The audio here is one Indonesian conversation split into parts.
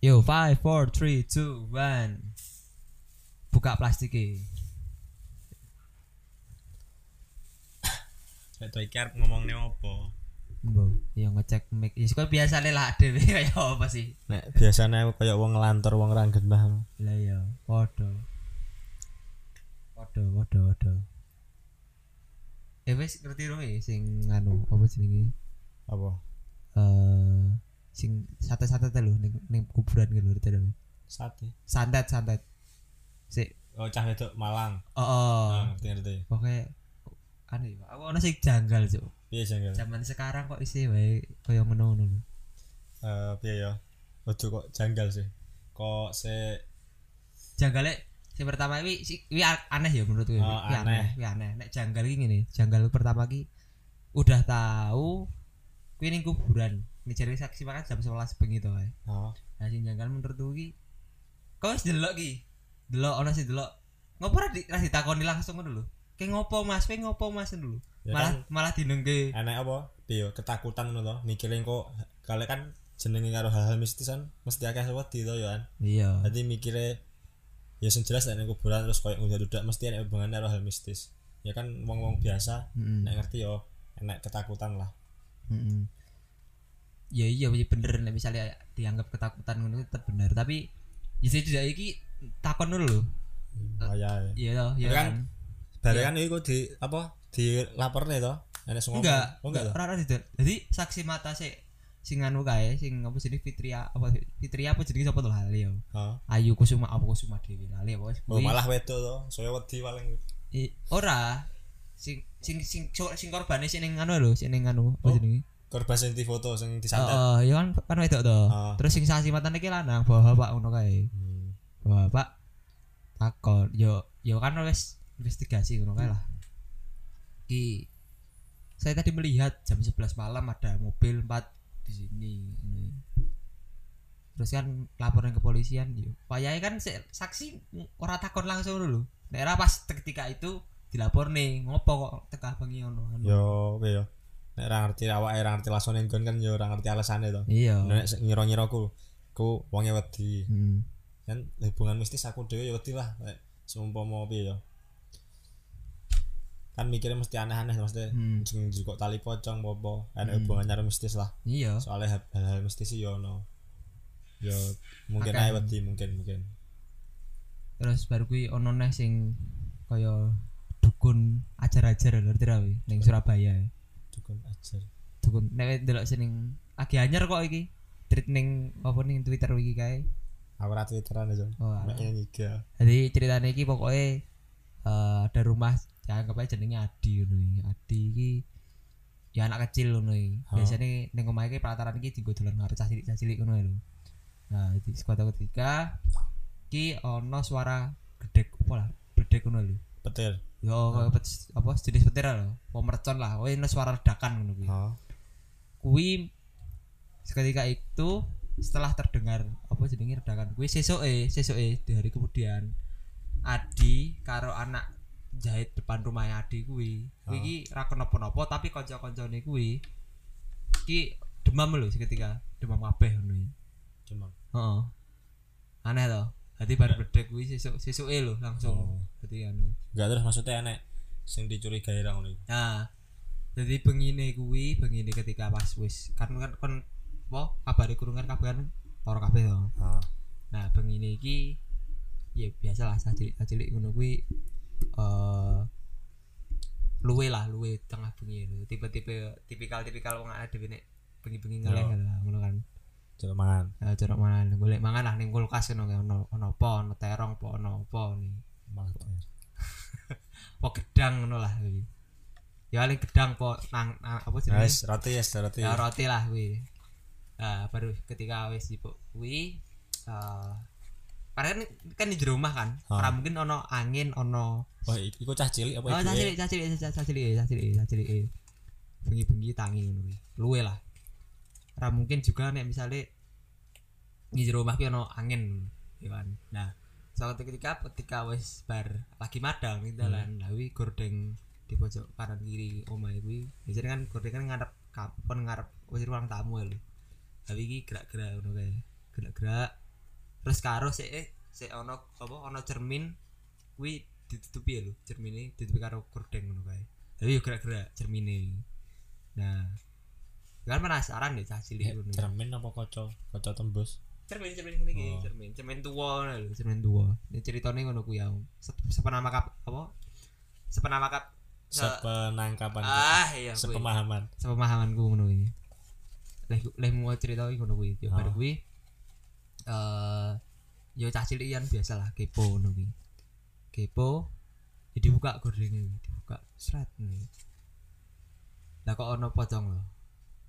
Yo, five, four, three, two, one. Buka plastiknya. Kayak tuh iki arep ngomongne opo? Mbok, yo ngecek mic. Ya kok biasa lah dhewe kaya apa sih? Nek biasane aku kayak wong ngelantur wong ra gendah. Lah ya, padha. Padha, padha, padha. Eh wis ngerti ya sing nganu apa jenenge? Apa? Eh sing sate-sate teh lho ning ning kuburan gitu ngerti rong. Sate. Santet, santet. Sik. Oh cah wedok Malang. Oh, oh. Ah, ngerti ngerti. Anu ya, aku ono sing janggal, Cuk. Piye janggal? Zaman sekarang kok isi wae kaya ngono-ngono lho. Eh piye ya? Ojo kok janggal sih. Kok se Janggale sing pertama iki si- iki a- aneh ya menurutku. Oh, Iki aneh. Iki aneh. Nek janggal iki ngene, janggal pertama iki udah tahu kuwi ning kuburan. Nek jare saksi makan jam 11 bengi to wae. oh, Nah sing janggal menurutku iki kok wis delok iki. Delok ono sing delok. Ngopo ra di, ra ditakoni langsung ngono lho. Ngopo Mas? Kayak ngopo Mas lho. Ya malah kan- malah dinengke. enek apa? Yo, ketakutan ngono to. Mikire kok kale kan jenenge karo hal-hal mistis kan mesti akeh wedi to yo kan. Iya. Dadi mikire ya sing jelas nek kuburan terus koyo ngudak mesti enek hubungannya karo hal mistis. Ya kan wong-wong biasa Heeh. nek ngerti yo enek ketakutan lah. Mm-mm. Ya iya iya bener nek misalnya dianggap ketakutan ngono tetep bener tapi ya tidak iki takon dulu. Kaya Iya toh, iya Ya kan, bare kan iku di apa dilaporne to. Enek sing ngomong. Enggak, Oh enggak ora tidak. Jadi saksi mata sih sing anu kae sing apa jenenge Fitria apa Fitria apa jenenge sapa to lali ya. Ayu Kusuma apa Kusuma Dewi lali apa Oh malah wedok to. Saya wedi paling. Ora sing sing sing sing, sing korbane sing ning anu lho, sing ning anu apa Oh. jenenge? Korban sing difoto sing Heeh, disantet. ya kan kan wedok to. Ah. Terus sing saksi mata iki lanang bawa bapak ngono kae. Hmm. bapak takon yo yo kan wis investigasi ngono kae lah ki saya tadi melihat jam 11 malam ada mobil 4 di sini ini. terus kan laporan ke polisian yo payahe kan se- saksi ora takon langsung dulu ora pas ketika itu dilapor nih ngopo kok teka bengi ngono Yo piye yo. Nek ngerti awake ora ngerti lasone nggon kan yo ora ngerti alasane to. iya Nek ngira-ngira ku ku wonge wedi. hmm. Kan hubungan mistis aku dhewe yo wedi lah. Nek seumpama piye yo. Kan mikirnya mesti aneh-aneh mesti Hmm. kok tali pocong apa enek Hmm. hubungan karo mistis lah. iya Soalnya hal- hal-hal mistis sih yo ono. Yo mungkin ae wedi mungkin mungkin. terus baru kuwi ono neh sing kaya dukun ajar-ajar ngerti ra ning Surabaya Dukun ajar. dukun nek delok sing lagi anyar kok iki tweet ning apa ning Twitter iki kae Aku ora twitteran aja. oh alah. Nek nyiga. jadi ceritanya iki pokoknya eh ada rumah ya anggap aja jenenge Adi ngono iki Adi iki ya anak kecil ngono iki Oh. biasanya ning omah iki pelataran iki dienggo dolan karo cah cilik cah cilik ngono lho nah di suatu ketika iki ono suara gedek apa lah gedek ngono lho Petir. Yo kayak pet- apa jenis petir lho, pemercon lah. Oh ini suara ledakan ngono kuwi. Oh. Kuwi seketika itu setelah terdengar apa jenenge ledakan kuwi sesoke, sesoke di hari kemudian Adi karo anak jahit depan rumahnya Adi kuwi. Kuwi Oh. iki ra kenapa-napa tapi kanca-kancane kuwi iki demam lho seketika, demam kabeh ngono. Cuma. Heeh. Aneh toh. Dadi bar bedek kuwi sesuk sesuke lho langsung. Oh. Dadi anu. Enggak terus maksudnya enek sing dicurigai ra ngono. Nah, jadi bengine kuwi, bengine ketika pas wis kan kan kan apa kabare kurungan kabeh kan ora kabeh to. Ah. Nah, bengine iki ya biasa lah cilik cilik ngono kuwi eh luwe lah luwe tengah bengi tipe-tipe tipikal-tipikal wong ada bengi-bengi ngeleh lah ngono kan. Coba mangan. Nah, jorok mangan golek mangan lah ning kulkas ngono ono ono apa ono terong apa ono apa nih. Apa gedang ngono lah kuwi. Ya paling gedang po nang, nang apa jenenge? Guys, roti ya, roti. ya roti lah kuwi nah baru ketika wis sibuk kuwi eh karena kan, kan di rumah kan ora mungkin ono angin ono Oh, iku cah cilik apa oh ibu? cah cilik cah cilik cah cilik cah cilik cah cilik bengi-bengi tangi ngono kuwi luwe lah ora mungkin juga nek misale di rumah ki ono angin ya kan? Nah suatu ketika ketika wis bar lagi madang ning dalan lah kuwi gordeng di pojok kanan kiri omahe kuwi. Biasanya kan gordeng kan ngarep kapan ngarep wis ruang tamu lho. Tapi iki gerak-gerak ngono kae gerak-gerak. Terus karo sik eh sik ono apa ono cermin kuwi ditutupi ya lho cermine ditutupi karo gordeng ngono kae. Tapi yo gerak-gerak cermine. Nah kan penasaran deh cah cilik cermin apa kaca kaca tembus cermin cermin ngene iki Oh. cermin. Cermin tua ngono lho. Cermin tua ini ceritane ngono kuwi aku Se- sepenama kap apa? Sepenama kap se- sepenangkapan ah iya sepemahaman. Sepemahamanku ngono kuwi. Leh leh mau cerita iki ngono kuwi. Yo bar Ah. kuwi eh yo cah cilik biasa lah kepo ngono kuwi. Kepo ya dibuka gordengnya kuwi, dibuka seret nih lah kok ono pocong lho.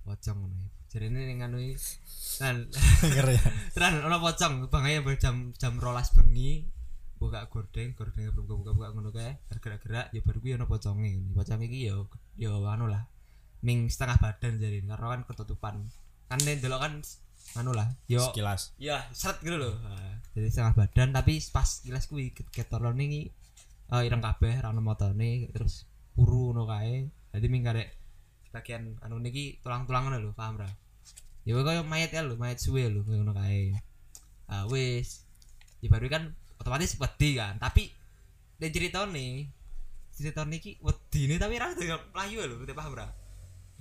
Pocong ngono. Jarene ning anu ngeri ya. Tenan ono pocong bangai jam jam rolas bengi buka gordeng gordeng buka buka buka ngono kae gerak-gerak ya baru kuwi ono poconge. Pocong iki yo yo anu lah ning setengah badan jadi karena kan ketutupan. Kan nek delok kan anu lah yo sekilas. Ya seret gitu loh. Nah, jadi setengah badan tapi pas kilas kuwi ketorone iki eh ireng kabeh ra ono motone terus puru ngono kae. Dadi ming karek bagian anu niki tulang-tulang ngono lho paham ra? Ya koyo mayat ya lho mayat suwe lho koyo ngono kae. Ah wis. Ya baru kan otomatis wedi kan tapi dan ceritane ceritane iki wedine tapi ra tega mlayu lho ngerti paham ra?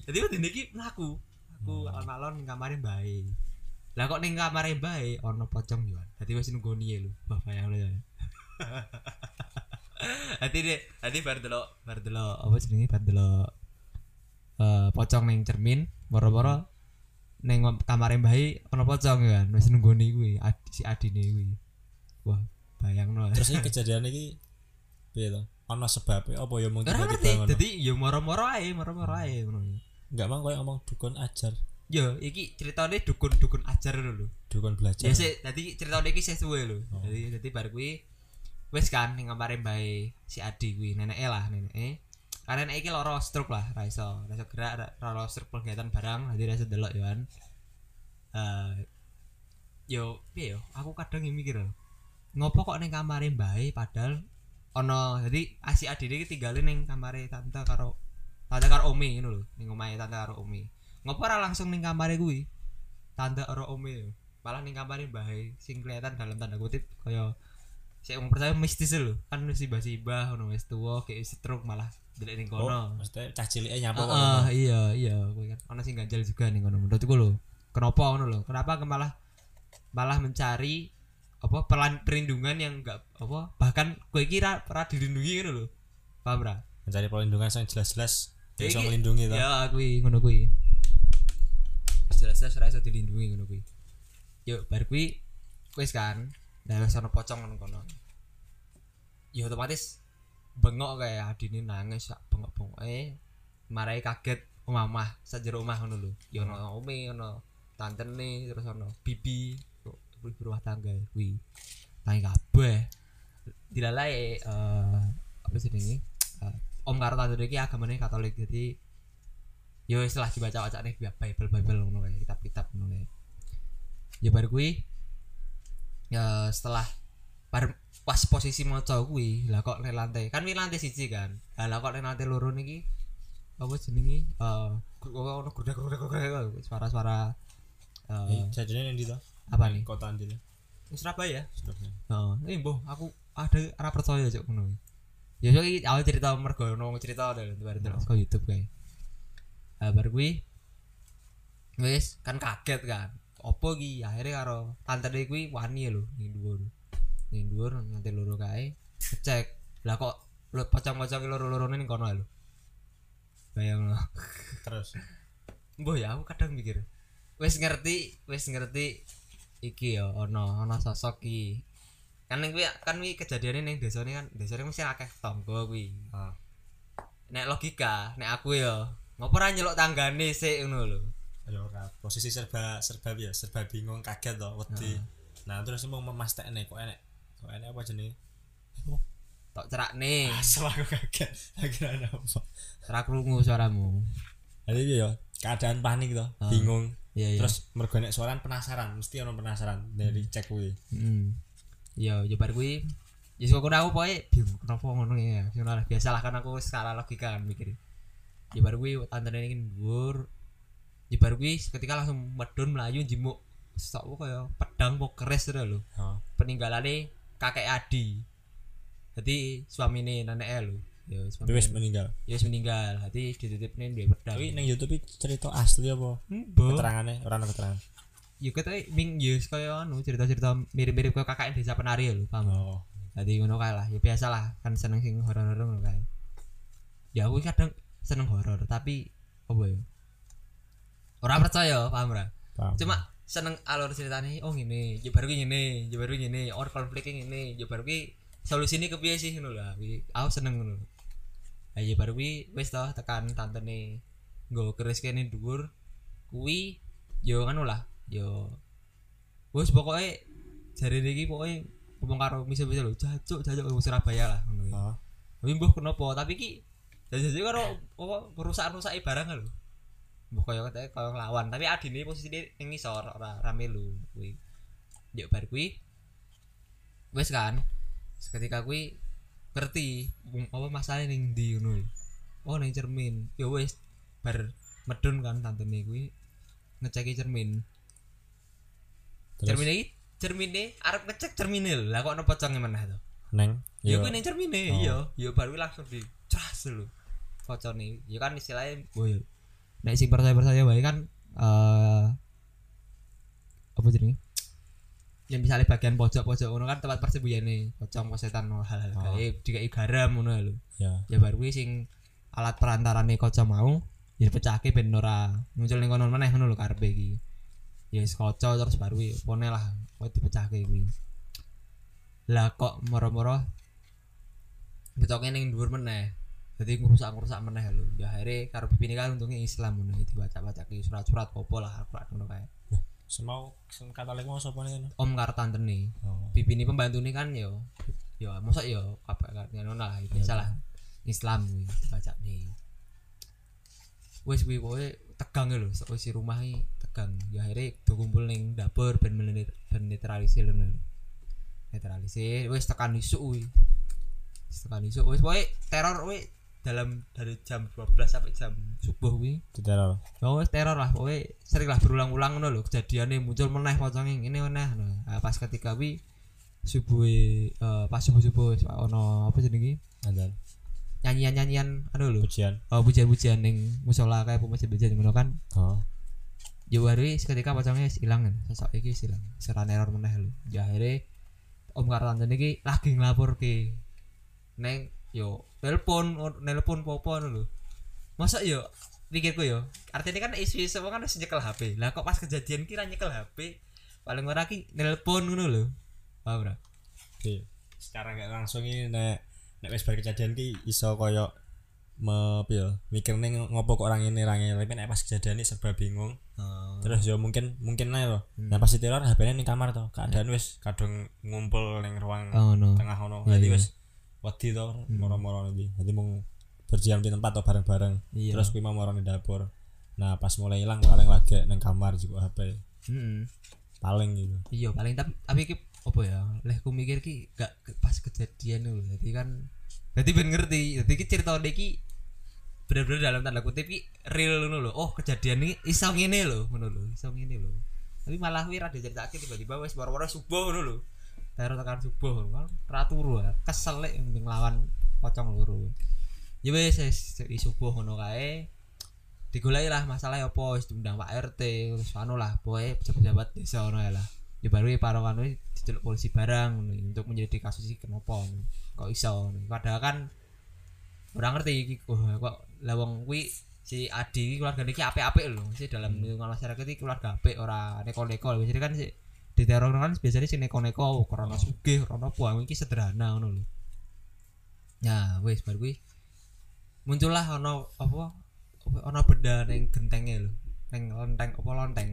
Jadi wedine iki mlaku aku Hmm. alon-alon kamare bae. Lah kok ning kamare bae ono pocong yo. Dadi wis nunggoni ya lho wah bayang lho ya Hati deh, hati bar delok, bar delok apa jenenge? Bar delok eh pocong ning cermin, moro-moro ning om- kamare mbahe ono pocong ya kan, wis nunggoni kuwi, ad- si adine kuwi. Wah, bayangno. terus ini kejadian ini piye to sebabnya apa ya mung Ora tiba-tiba ngono dadi yo moro-moro ae, moro-moro ae ngono. enggak mang koyo ngomong dukun ajar Yo, iki ceritane dukun-dukun ajar lho lho. dukun belajar Ya sih, dadi ceritane iki suwe lho. Oh. Dadi dadi bar kuwi wis kan ning kamare mbae si Adi kuwi, neneke lah, neneke. Karena iki lara stroke lah, ra iso, ra iso gerak, ra ra lara stroke kegiatan barang, dadi ra iso delok yo kan. Eh yo piye yo, aku kadang yang mikir. Ngopo kok ning kamare mbae padahal ono jadi si Adi iki tinggalin ning kamare tante karo tante karo Omi ngono lho, ning omahe tante karo Omi. Ngopo ora langsung ning kamare kuwi? Tante karo Omi yo. Malah ning kamare mbae sing kelihatan dalam tanda kutip kaya saya umum percaya mistis lho kan si mbah simbah ngono wis tuwa kayak stroke malah delek ning oh kono. maksudnya cah cilik nyapa kok ngono. iya iya kuwi kan ono sing ganjal juga ning kono menurutku lho. Kenapa ngono lho? Kenapa ke malah malah mencari apa pelan perlindungan yang enggak apa bahkan kowe kira ora dilindungi ngono lho. Paham ra? mencari perlindungan yang jelas-jelas bisa melindungi to Ya kuwi ngono kuwi. Wis jelas-jelas ora iso dilindungi ngono kuwi. Yo bar kuwi wis kan. Lah wis ana pocong kono. Ya otomatis bengok kayak adine nangis sak bengok-bengoke. Marai kaget omah sajero omah ngono lho. Ya ono ome ono tantene terus ono bibi ibu rumah tangga kuwi. Tangi kabeh. Dilalai eh apa jenenge? Eh, om karo tante iki agamane Katolik jadi yo istilah dibaca-baca nih Bible Bible ngono kae kitab-kitab ngono ya bar kuwi ya setelah bar pas posisi maca kuwi lah kok nek lantai kan wi lantai siji kan? Lah lah kok nek lantai loro niki apa jenenge eh ono gurdak-gurdak suara-suara Eh, eh di to apa nih? Kota Andil Surabaya? Surabaya. Heeh, ini mbah aku ada ora percaya cok ngono. Ya so iki awal cerita mergo ono cerita ada bareng terus ke YouTube kae. Ah bar kuwi wis kan kaget kan. Opo iki akhirnya karo tante kuwi wani lho ning dhuwur. Ning dhuwur nganti loro kae ngecek. Lah kok lho pocong-pocong loro-lorone ning kono lho. Bayang lho. terus Mbah ya aku kadang mikir. Wis ngerti, wis ngerti iki ya ono ono sosok iki. Kan kuwi kan kuwi kejadiane ning desane kan desane mesti akeh tangga kuwi. ah Nek logika, nek aku ya ngopo ora nyeluk tanggane sik ngono lho. Ya ora posisi serba serba ya serba bingung kaget to wedi nah terus mau memastekne kok enek kok enek apa jenenge Tok cerakne, asal aku kaget akhirnya ada apa ora krungu suaramu. jadi ya keadaan panik to Ah. bingung Iya iya. terus mergo nek suaran penasaran mesti ono penasaran dari cek kuwi Heeh. Iya, yo bar kuwi ya sok aku pokoke bingung kenapa ngono ya. Biasalah kan aku skala logika kan mikir. Ya bar kuwi tantene iki dhuwur. Ya bar kuwi ketika langsung medun melayu jimuk stok kaya pedang po keris lho. Oh peninggalane kakek Adi. Jadi suamine neneknya lho. Ya tapi wis meninggal. Ya wis meninggal. Jadi dititipne duwe pedang. Tapi nang YouTube cerita asli apa? Mbok. keterangane ora ana keterangan. Ya kata ming ya kaya anu cerita-cerita mirip-mirip kaya kakak desa penari ya lho paham? Oh. Jadi ngono kae lah. Ya biasa lah kan seneng sing horor-horor ngono kae. Ya aku kadang seneng horor tapi apa ya ora percaya paham ora? Cuma seneng alur ceritanya oh ngene ya baru ngene ya baru ngene or konfliknya ngene ya baru ki solusine kepiye sih ngono lah aku seneng ngono ya baru ki wis toh tekan tantene nggo keris kene dhuwur kuwi yo kan lah yo wis pokoke jare iki pokoke ngomong karo misal-misal lho jajuk jajuk ke Surabaya lah ngono Tapi mbuh kenapa? Tapi ki jadi karo apa perusahaan-perusahaan barang lho. Kaya kate kaya nglawan, tapi adine posisine ning ngisor ora rame lho kuwi. Yo bar kuwi wis kan. Seketika kuwi ngerti apa masalah ning ndi ngono. Oh ning cermin. Ya wis bar medun kan tantene kuwi ngeceki cermin. terus Cermin iki cermine arep ngecek cermine lho. Lah kok ono poconge meneh to? neng Ya yo kuwi ning cermine, Oh. iya. Ya baru langsung di tras lho. Focone. Ya kan istilahnya oh ya. Nek sing percaya-percaya wae kan eh apa jenenge? Yang misalnya bagian pojok-pojok ngono kan tempat persembunyiane pocong setan hal-hal Oh. gaib dikai garam ngono lho. ya Ya baru kuwi sing alat perantarane kaca mau ya pecahke ben ora muncul ning kono meneh ngono lho karepe iki. Ya wis kaca terus baru kuwi pone lah kok dipecahke kuwi. Lah kok moro-moro betoke ning dhuwur meneh. Jadi ngrusak-ngrusak meneh lho. Ya akhirnya karo bibine kan untungnya Islam ngono dibaca-baca ki surat-surat opo lah Al-Qur'an ngono kae. semau sing katolik mau sapa nih Om karo tantene. oh Bibine pembantune kan yo yo mosok yo kabeh kan ngono lah biasa lah. Islam kuwi baca nih. Wes kuwi pokoke tegang lho, isi rumah iki tegang. Ya akhirnya do kumpul ning dapur ben ben netralisir lho. Netralisir wis tekan isuk kuwi. Tekan isuk wis pokoke teror kuwi dalam dari jam 12 sampai jam subuh kuwi. diteror. Oh, wis teror lah, pokoknya sering lah berulang-ulang ngono lho. Kejadiannya muncul meneh pocongnya ini meneh. Nah, pas ketika wi subuh eh, pas subuh subuh ono apa jenenge? Andan nyanyian-nyanyian anu lho. Ujian oh pujian-pujian ning musola kayak pujian-pujian ngono kan? Oh. Yo hari seketika pocongnya wis ilang kan. Sosok iki wis ilang seran error meneh lho. Ya akhirnya om karo tante lagi ngelapor ke neng yo telepon nelpon popo ngono lho. Masa yo pikirku yo artinya kan isu isu kan harus nyekel HP lah kok pas kejadian kira nyekel HP paling ora ki nelpon ngono lho. Paham ora? Oke secara nggak langsung ini nek nek wis bar kejadian ki iso koyo me ya mikir nih ngopo kok orang ini orang ini. Tapi nek pas kejadian ini serba bingung. Terus ya mungkin mungkin aja loh Hmm. nah pas diteror HP-nya ning kamar tuh keadaan wis kadung ngumpul ning ruang oh no. tengah ono Iya, jadi iya. wis wedi to moro-moro nanti jadi mau berdiam di tempat atau bareng-bareng iya. terus kuwi mau moro di dapur. Nah pas mulai hilang paling lagi neng kamar juga HP Mm-mm. paling gitu. Iya paling tapi tapi ki apa ya leh ku mikir ki gak pas kejadian lho. Jadi kan jadi ben ngerti jadi ki cerita iki bener-bener dalam tanda kutip ki real ngono lho. Oh kejadian ini iso ngene lho ngono lho iso ngene lho. Tapi malah wi rada ceritake tiba-tiba wis boro-boro subuh ngono lho terus tekan subuh raturu kesel lek nglawan pocong loro ya wis wis subuh ngono kae digoleki lah masalah apa wis diundang Pak RT terus anu lah pokoke pejabat-pejabat desa ngono ya lah. Ya baru para anu diceluk polisi barang untuk menjadi kasus iki kenapa kok iso padahal kan orang ngerti iki kok wong kuwi si Adi keluarga iki apik-apik lho. Sih dalam lingkungan masyarakat iki keluarga apik ora neko-neko biasanya kan si di teror kan biasanya si neko-neko karena sugih karena puang iki sederhana ngono lho ya wis baru kuwi muncullah ono apa apa ono benda ning gentenge lho ning lonteng apa lonteng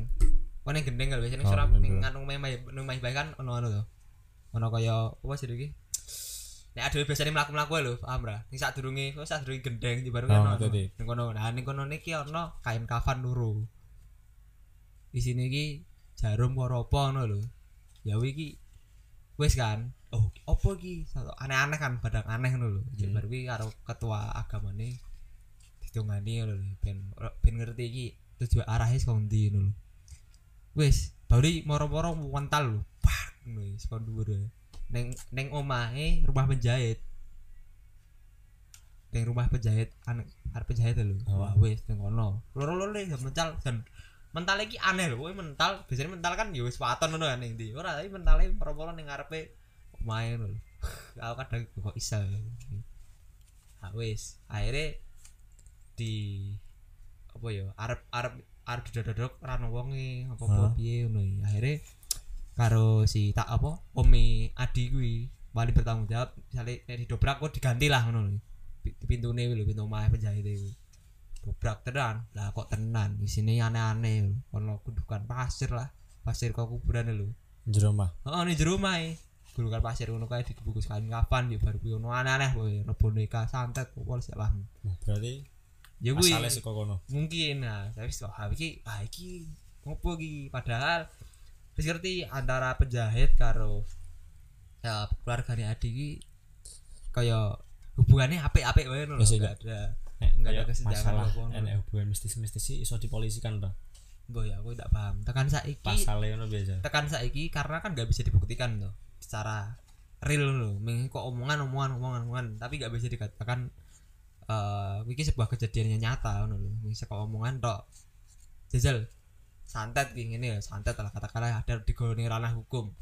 kok ning genteng lho biasanya Oh, bener. ning anu memah memah kan ono anu to ono kaya apa sih iki Nek adewe biasane mlaku-mlaku lho, paham ra? Ning sadurunge, kok sadurunge gendeng di baru Oh, ono. Ning kono, nah ning kono niki ono kain kafan loro. Isine iki jarum karo apa ngono lho. Ya wi iki wis kan. Oh, apa iki? Aneh-aneh kan, badang aneh ngono lho. Ya Hmm. kuwi karo ketua agamane ditungani ngono lho, ben ben ngerti iki tujuan arahnya saka ndi ngono lho. Wis, baru moro-moro mental lho pak ngono saka dhuwur neng neng omahe rumah penjahit neng rumah penjahit anak penjahit lho Oh. wah wis neng kono loro-loro le mental dan mental iki aneh lho kowe mental biasanya mental kan ya wis waton ngono kan ning ndi. Ora tapi mentale moro-moro ning ngarepe ngono lho. Aku kadang kok iso. Ah wis. Akhirnya di apa ya arep arep arep ora ono wonge apa apa Hah? piye ngono iki. akhirnya karo si tak apa omi adi kuwi wali bertanggung jawab misalnya nek didobrak kok diganti lah ngono lho. Pintune lho pintu omah penjahit kuwi dobrak tenan. Lah kok tenan? Di sini aneh-aneh. Lho. ono gundukan pasir lah. Pasir kok kuburan lho. Jero mah Oh, ini jero omahe. Gunungan pasir ngono kae dibungkus kain kapan ya baru kuwi ono aneh-aneh kowe ono boneka santet opo sik lah. Berarti Ya kuwi. asale saka kono? Mungkin nah tapi wis wah iki ah iki ngopo iki? Padahal wis ngerti antara penjahit karo ya keluargane Adi iki kaya hubungannya apik-apik wae lho, enggak ada nek Nggak ada masalah enek hubungan mistis-mistis sih iso dipolisikan ta mbok ya aku tidak paham. Tekan saiki pasale ngono biasa. tekan saiki karena kan gak bisa dibuktikan tuh secara real loh. Kok omongan omongan omongan omongan. Tapi gak bisa dikatakan eh iki sebuah kejadian yang nyata ngono lho. Meng saka omongan tok. Jajal santet iki ngene ya santet lah katakanlah ada di ranah hukum.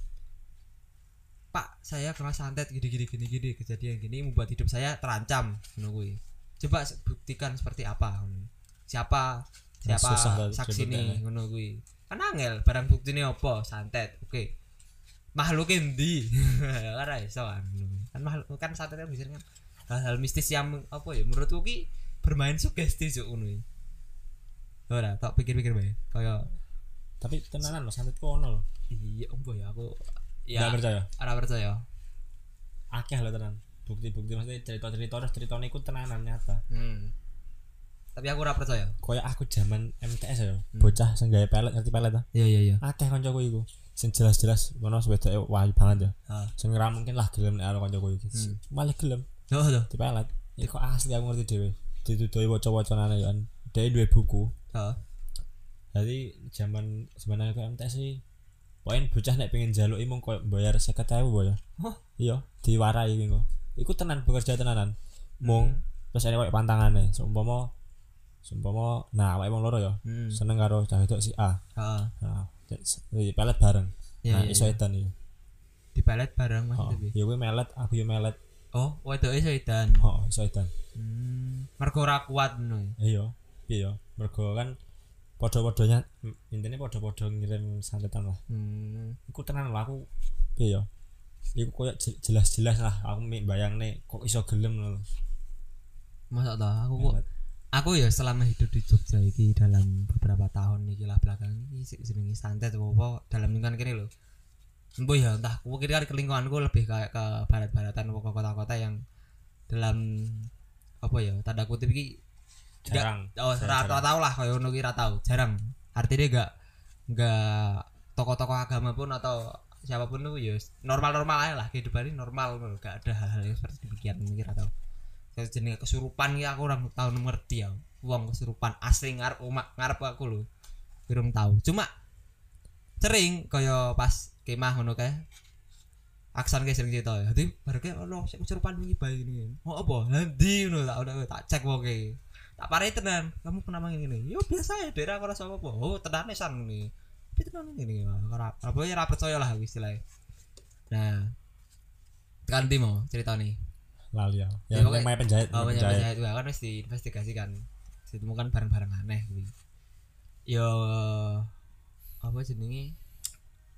Pak saya kena santet gini gini gini gini kejadian gini membuat hidup saya terancam ngono kuwi coba buktikan seperti apa. Siapa Nah, siapa susah lah saksi nih ngono kuwi. Kan angel barang bukti ini apa? Santet. Oke. Makhluk endi ora iso kan kan makhluk kan santet kan bisa kan hal-hal mistis yang apa ya? Menurutku ki bermain sugesti cuk ngono ora tak pikir-pikir bae. Kaya tapi tenanan lo santet kono lo iya ombo ya aku ya percaya? ora percaya. Akeh lo tenan bukti-bukti maksudnya cerita-cerita terus cerita niku tenanan nyata. Hmm. tapi aku ora percaya. Koyo aku zaman MTS ya Hmm. bocah sing gawe pelet ngerti pelet ta? Iya iya iya. Akeh kancaku iku sing jelas-jelas ngono sewedoke wahyu banget ya. Ah. Sing ora mungkin lah gelem nek karo kancaku iki. Hmm. malah gelem. Oh tuh di pelet. Iki kok asli aku ngerti dhewe. Ditudoi waca-wacanane kan. Dia duwe buku. Oh jadi zaman zaman aku MTS sih poin bocah nek pengen jaluk imong koyo bayar 50.000 boyo Hah? iya diwarai iki kok iku tenan bekerja tenanan mung Hmm. terus ada koyo pantangane seumpama seumpama nah awake wong loro ya hmm. seneng karo cah wedok si A ah nah pelet bareng iya nah iya, iso iya. edan iki di palet bareng oh maksudnya piye? ya kuwi melet aku yo melet oh wedoke iso edan oh iso edan hmm. mergo ora kuat ngono ya? iya iya mergo kan podo-podonya intinya podo-podo ngirim santetan lah hmm. iku tenan lah aku piye ya iku koyo je- jelas-jelas lah aku mi bayang nih kok iso gelem lho. Masa tau aku kok aku ya selama hidup di Jogja iki dalam beberapa tahun iki lah belakang sik jenenge santet apa dalam lingkungan kene lho. Embo ya entah aku kira ke lingkunganku lebih kayak ke barat-baratan ke kota-kota yang dalam apa ya tanda kutip iki jarang. oh ora ora tau lah koyo ngono ki tau. Jarang. Artinya enggak enggak tokoh-tokoh agama pun atau siapa pun itu ya normal-normal aja lah. Kehidupan ini normal gak ada hal-hal yang seperti demikian mikir atau kayak jenis kesurupan ya aku orang tahu ngerti ya. Uang kesurupan asli ngarep oma ngarep aku lho. Kurang tahu cuma sering kaya pas kemah ngono kae aksan kayak sering cerita. Ya baru kayak oh sik kesurupan ini bayi ini. Mau apa? Nanti ngono tak udah tak cek woke tak parai tenan. Kamu kenapa ini yo biasa ya daerah aku rasa apa oh tenan san ini tapi tenan ini ora apa ya ora percaya lah istilahnya. Nah tekan mau cerita nih? Lali ya Ya, pokoknya- penjahit oh penjahit. penjahit. Juga kan mesti diinvestigasikan. Ditemukan barang-barang aneh kuwi. Yo apa jenenge?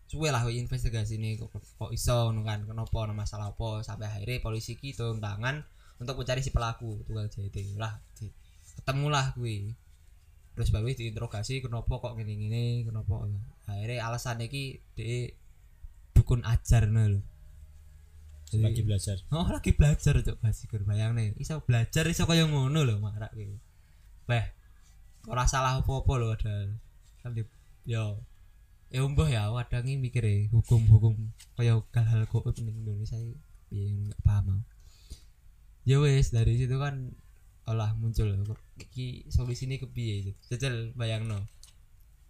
Suwe lah investigasi ini kok, kok iso kan? Kenapa ana masalah apa? Sampai akhirnya polisi ki turun tangan untuk mencari si pelaku tukang jahit itu. lah ketemulah kuwi terus baru diinterogasi kenapa kok gini-gini kenapa akhirnya alasannya ki de dukun ajar Jadi- lagi belajar Oh lagi belajar cok basikur bayang nih iso belajar iso kaya ngono lho marak iki. Beh. Ora salah apa-apa lho ada. Kan di yo ya mbah ya wadangi mikir e hukum-hukum kaya hal-hal goib ning Indonesia piye nggak paham. Ya wes dari situ kan olah muncul iki solusinya kepiye. Jajal bayangno.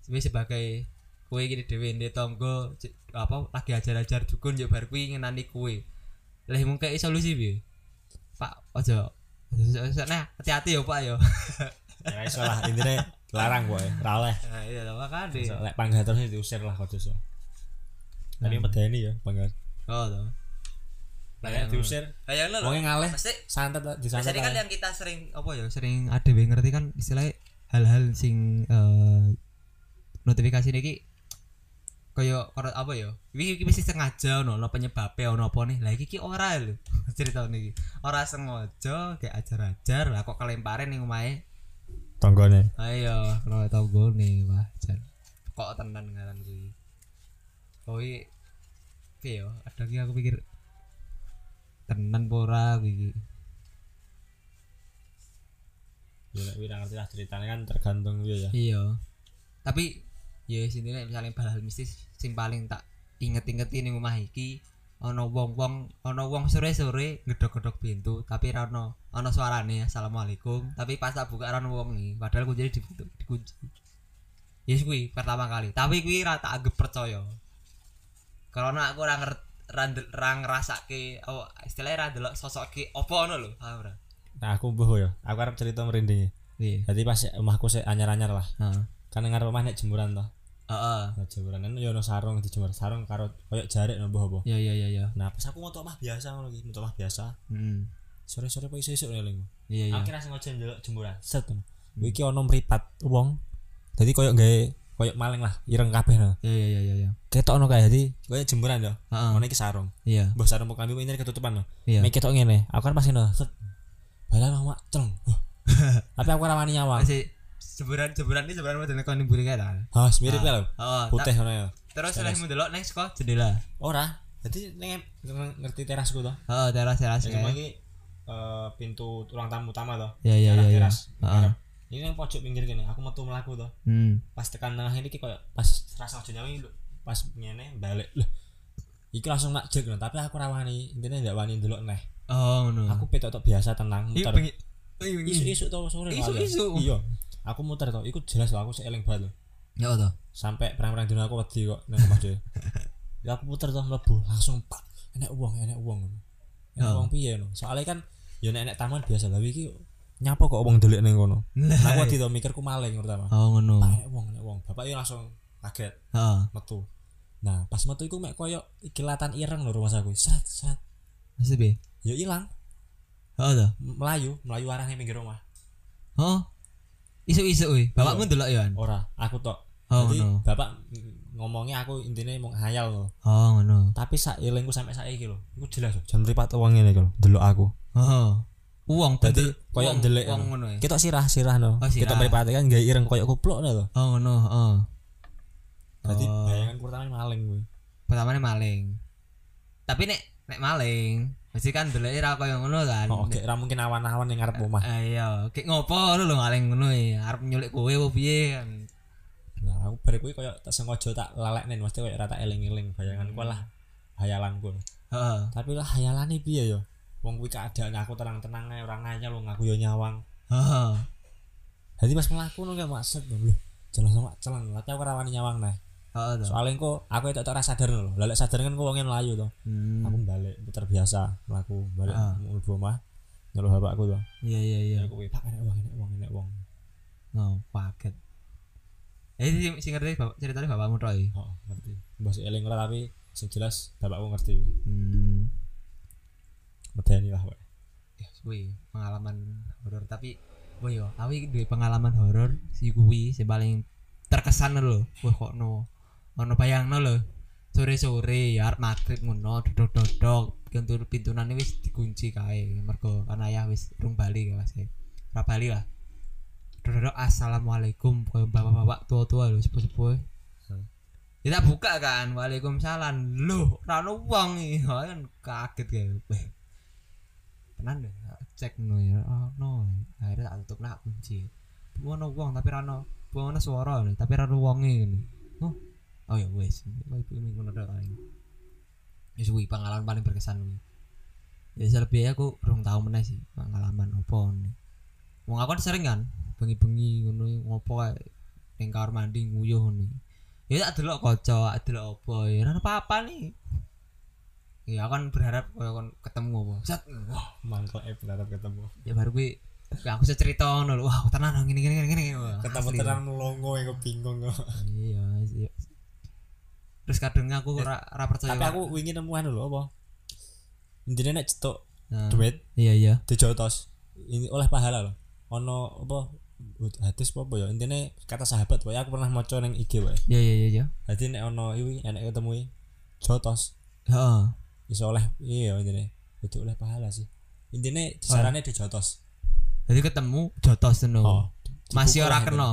Wis sebagai kowe iki dhewe ndek tangga c- apa lagi ajar-ajar dukun yo bar kuwi ngenani kowe. Lha mung kayak solusi piye? Pak ojo nah hati-hati yo Pak yo. Ya iso lah intine larang kok oleh. Nah iya lho makane Iso, lek panggah terus diusir lah kok iso tapi Nah. medeni ya panggah oh to lek diusir. Kayak lo wonge ngaleh pasti santet disantet biasanya kan yang kita sering apa ya sering ada yang ngerti kan istilahnya hal-hal sing eh, notifikasi niki kaya kaya apa ya iki iki mesti sengaja ono ono penyebabnya ono apa nih. Lah iki iki ora lho cerita niki ora sengaja kayak ajar-ajar lah kok kelemparen ning omahe. Tonggone. Ayo kena tau nih wah jan. Kok tenan ngaran kuwi. Kuwi piye yo ada lagi aku pikir tenan apa ora kuwi? Iki. ya nek wira ngerti lah ceritanya kan tergantung dia ya. Iya. Tapi ya sini misalnya hal mistis sing paling tak inget-ingeti ning omah iki ana wong-wong ana wong sore-sore ngedok-ngedok pintu tapi ra ono ana suarane assalamualaikum tapi pas tak buka ra ono wong nih padahal kuncinya di dikunci yes kuwi pertama kali. Tapi kuwi ra tak anggap percaya. Karena aku ora ngerti ra ndel- ra ngrasake oh istilahnya ra sosok ki opo ngono lho paham ora? Nah aku mbuh ya. Aku arep cerita merinding iya. Jadi pas omahku sik anyar-anyar lah. Heeh. Kan ngarep omah nek jemuran toh. Heeh. Nah, jemuran. Kan yo ono sarung dijemur sarung karo koyo jarik no mbuh apa. Iya iya iya iya. Nah pas aku moto omah biasa ngono iki moto omah biasa. Heeh sore-sore kok iso-iso ngeling iya iya. Aku kira sengaja ndelok jemuran. Set. Ngono iki ono mripat wong. Jadi koyo gawe koyo maling lah ireng kabeh no iya iya iya iya ketok ono kae jadi koyo jemuran yo heeh. Ngono iki sarung. Iya. Mbah sarung kami ini ketutupan no iya. Mek ketok ngene aku kan pas ngono set. Balan mak celeng. Tapi aku ora wani nyawang masih jeburan jeburan ini jeburan model kon mburi kae ta? Ha mirip ya lho. Oh putih ngono ya. terus setelah mendelok next kok jendela. Ora. Jadi neng ngerti terasku toh oh teras teras Sing cuma iki eh, pintu ruang tamu utama toh iya iya iya iya. teras. Heeh. Ini yang pojok pinggir gini aku metu melaku toh hmm. Pas tekan tengah ini koyo pas rasa aja nyawi lho, pas ngene balik loh iki langsung nak jek tapi aku ra wani intine ndak wani ndelok neh. Oh ngono. Aku petok tok biasa tenang muter. bengi isu-isu to sore lho, Isu-isu. iya. Aku muter to. Iku jelas lho aku sik eling banget lho ya to? Sampai perang-perang dino aku wedi kok nang omah dhewe ya aku puter to mlebu langsung pak. Enek uang enek uang enek Oh. uang piye no soalnya kan ya nek enek taman biasa tapi iki nyapa kok wong delik ning kono? Lah, aku wedi to mikirku maling pertama. Oh ngono. Enek uang bapak iki langsung kaget. Heeh. Metu. Nah pas metu iku mek koyo kilatan ireng lho rumah aku. Sat sat mesti be ya ilang. Oh to melayu melayu arahnya pinggir rumah. Oh isu-isu kuwi. Bapakmu Iya. ndelok ya ora aku tok. Oh jadi ngono. bapak ngomongnya aku intinya mau hayal loh oh ngono. Tapi sak ilingku sampai saiki lho. Iku jelas lho jam mripat uang ngene iki lho delok aku. Oh uang Dadi bener. koyo Uang- ngono. ngono ya? kita sirah sirah no. Oh, sirah. kita mripate kan gawe ireng koyo kupluk no oh ngono oh. Dadi Oh. bayangan pertama maling kuwi pertamanya maling. Tapi nek nek maling mesti kan dulu ra koyo ngono kan? Oh oke ra mungkin awan-awan ning ngarep omah. Eh, iya. Kayak ngopo lu lho maling ngono ya arep nyulik kowe apa piye kan? Nah aku bare kuwi koyo tak sengaja tak lalekne mesti koyo ra tak eling-eling. Bayanganku lah hayalanku. Heeh. Tapi lah hayalane piye yo wong kuwi keadaan aku tenang-tenang ae ora nganyel wong aku yo nyawang heeh Jadi pas melaku nunggu maksud lho. Jelas sama celeng, tapi aku rawani nyawang nah. heeh Soalnya kok aku itu tak rasa sadar lho. Lalek sadar kan kok wongnya melayu to. hmm. Aku balik putar biasa melaku balik mlebu omah. Nyuruh bapakku to. iya iya iya Aku pak enek wong enek wong enek wong. oh paket eh sing sing ngerti bapak ceritanya bapakmu tok iki Oh, ngerti. Mbah eling ora tapi sing jelas bapakku ngerti. hmm Medeni lah kowe. ya kuwi pengalaman horor tapi wah yo aku iki duwe pengalaman horor si kuwi sing paling terkesan lho wah kok no ono bayangno lho sore-sore ya arep maghrib ngono dodok-dodok pintu pintunane wis dikunci kae mergo kan ayah wis rung bali ya Mas ora bali lah dodok assalamualaikum koyo bapak-bapak tua-tua lho sepuh-sepuh tak buka kan, waalaikumsalam. Loh, ra iki. Ha, kan kaget kae. Tenan deh cek no ya oh, no. Akhirnya tak tutup nak kunci. Ono wong tapi rano ono suara nih tapi rano wonge ini oh oh ya wes oh ibu ini ngono tok paling wis kuwi pengalaman paling berkesan kuwi. Ya selebihnya aku belum tahu mana sih pengalaman opo nih wong aku kan sering kan bengi-bengi ngono ngopo ning kamar mandi nguyuh nih ya tak delok kaca tak delok apa ya ora apa-apa nih ya kan berharap kon ketemu apa? Set. Wah mangkel eh berharap ketemu. Ya baru gue ya aku bisa cerita ngono lho. Wah tenan gini gini gini gini Wah, ketemu asli. terang melongo yang bingung kok. Iya iya terus kadang aku ora ora percaya tapi aku ingin nemuan dulu apa? Intinya nek cetok Nah, duit. Iya iya. Dijotos ini oleh pahala loh ono apa hadis apa ya? Intinya kata sahabat wae aku pernah maca ning IG wae iya iya iya iya. Dadi nek ono iwi enek ketemu jotos heeh iso oleh iya intinya. Itu oleh pahala sih. Intinya sarannya dijotos. Jadi ketemu jotos ngono. Oh masih dipukul ora lah kena?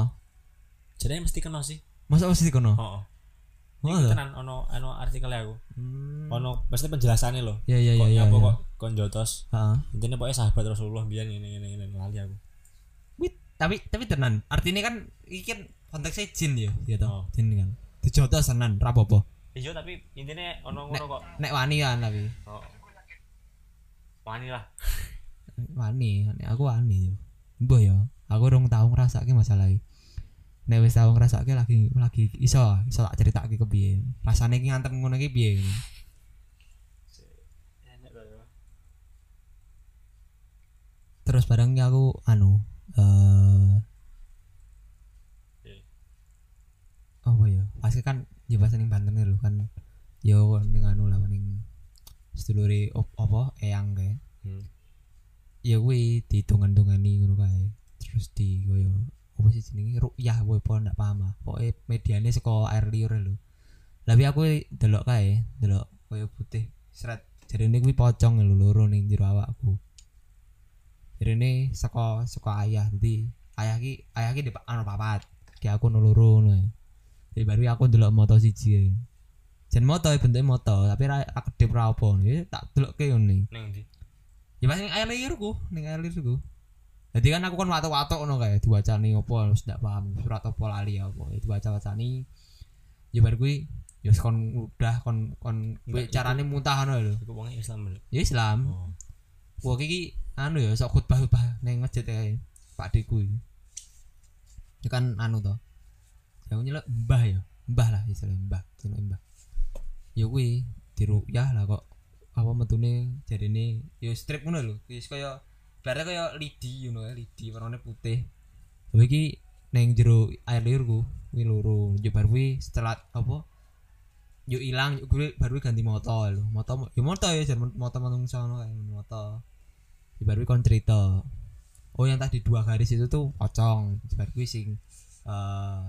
Jadi mesti kena sih. Masa mesti kono oh, oh. Oh, tenan ono ono artikelnya aku. Hmm. ono pasti penjelasannya loh iya iya iya iya kok kon jotos. Heeh. Intinya pokoknya sahabat Rasulullah biar ini ini ini lali aku. Wih, tapi tapi tenan. Artinya kan iki kan konteksnya jin ya gitu Oh. jin kan. Dijotos tenan ra apa iya tapi intinya ono ngono kok. nek wani kan tapi. Oh. wani lah. Wani aku wani yo. Mbah ya aku rong tau ngrasake masalah iki. Nek wis tau ngrasake lagi lagi iso iso tak critakake kepiye rasane iki ngantem ngono iki piye? Terus barangnya aku anu eh Oke. apa ya? Pasti kan ya bahasa ning Banten lho kan. Yo ning anu lah ning sedulure op- apa eyang kae. Hmm. ya kuwi ditungan-tungani ngono kae. Terus di koyo apa sih jenenge? Rukyah kowe apa ndak paham ah pokoke mediane saka air liur lho. Tapi aku delok kae delok koyo putih seret jarine kuwi pocong lho loro ning jero awakku. Jarine saka saka ayah. Jadi ayah ki ayah ki di anu papat. Ki aku loro ngono jadi baru aku delok moto siji. Kae jen moto bentuknya moto tapi ra kedip ra apa ya tak delok ke ngene. Neng di ya pas ning air liurku ning air liurku jadi kan aku kan watuk-watuk ngono kae diwacani apa wis ndak paham surat apa lali apa ya diwaca-wacani. Ya bar kuwi ya kon udah kon kon kuwi carane muntah ngono lho. Aku wongnya Islam lho. Ya Islam. Oh. Wah iki anu ya sok khutbah-khutbah ning masjid kae Pak Deku. Ya kan anu to. Ya nyeluk mbah ya. Mbah lah istilahnya mbah, jenenge mbah. Ya kuwi dirukyah lah kok apa metune jarine ya strip ngono lho. Wis kaya bare kaya lidi ngono ya, lidi warnane putih. Tapi iki ning jero air liurku kuwi loro. Ya bar kuwi setelah apa yo ilang yo gue baru ganti moto lho moto yo moto ya jan moto manungsa ngono kae moto ya baru kon cerita oh yang tadi dua garis itu tuh pocong baru gue sing eh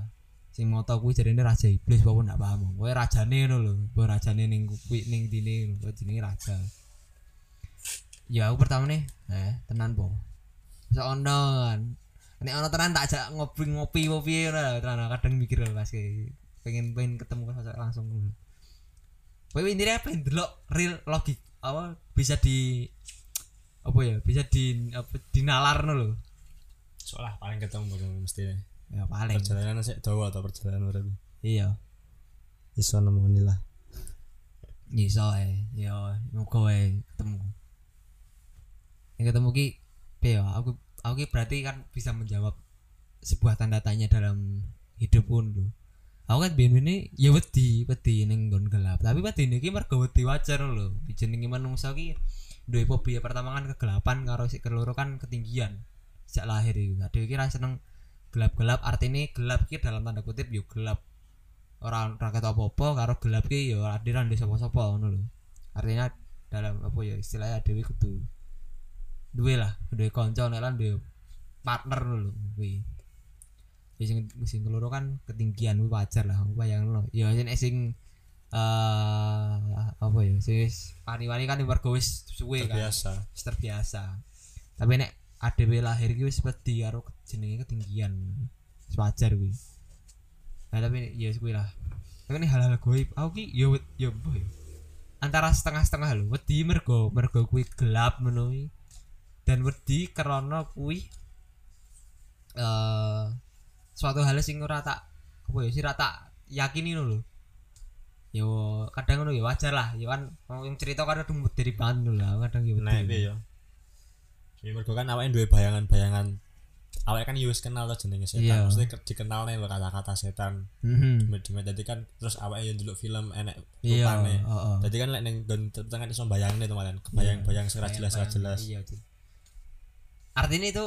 sing moto kuwi jarine raja iblis apa ndak paham. Kowe rajane ngono lho kowe rajane ning kuwi ning dine kowe jenenge raja. Ya aku pertama nih eh tenan po so ono kan. Nek ono tenan tak ajak ngopi ngopi ngopi ngono tenan. Kadang mikir lho pas pengen pengen ketemu sosok langsung. Ngono Kowe intinya pengen delok real logik apa bisa di apa ya bisa di apa dinalar lho? Soalnya paling ketemu mesti ya paling. Perjalanan sih dawa atau perjalanan berarti iya. Iso nemoni lah. Iso eh ya muga wae ketemu. Yang ketemu ki ya aku aku ki berarti kan bisa menjawab sebuah tanda tanya dalam hidup pun lho. Aku kan biyen ini ya wedi wedi ning nggon gelap. Tapi wedi ini ki mergo wedi wajar lho. Jenenge manungsa ki duwe fobia pertama kan kegelapan karo sik keloro kan ketinggian. Sejak lahir itu ada ki ra seneng gelap-gelap artinya gelap ki dalam tanda kutip yo gelap. Orang rakyat apa-apa karo gelap ki yo adiran di sapa-sapa ngono lho. Artinya dalam apa ya istilahnya dewi kudu duwe lah duwe kanca nek lan duwe partner ngono lho kuwi. Ya sing sing keloro kan ketinggian kuwi wajar lah bayangno ya sing sing eh apa ya sing wani-wani kan mergo wis suwe kan. Biasa wis terbiasa. Tapi nek adewe lahir wis wedi karo jenenge ketinggian. Wis wajar kuwi. Nah tapi ya kuwi lah. Tapi ini hal-hal goib. Aku ki ya ya apa ya. Antara setengah-setengah lho wedi mergo mergo kuwi gelap kuwi. dan wedi karena kuwi eh suatu hal sing ora tak apa ya sih ora tak yakini lho. Yo kadang ngono ya wajar lah. Ya kan yang cerita kan kadang dari bantu lah kadang ya piye ya ya mergo kan awake duwe bayangan-bayangan awalnya kan Yus kenal tuh jenenge setan Iya. maksudnya ke- dikenal nih kata-kata setan Mhm. demet jadi kan terus awalnya yang dulu film enek Iya, rupane heeh. jadi kan lek ning gon tetangan iso bayangin itu malah kebayang-bayang secara jelas secara jelas Iya, Cik. Artinya itu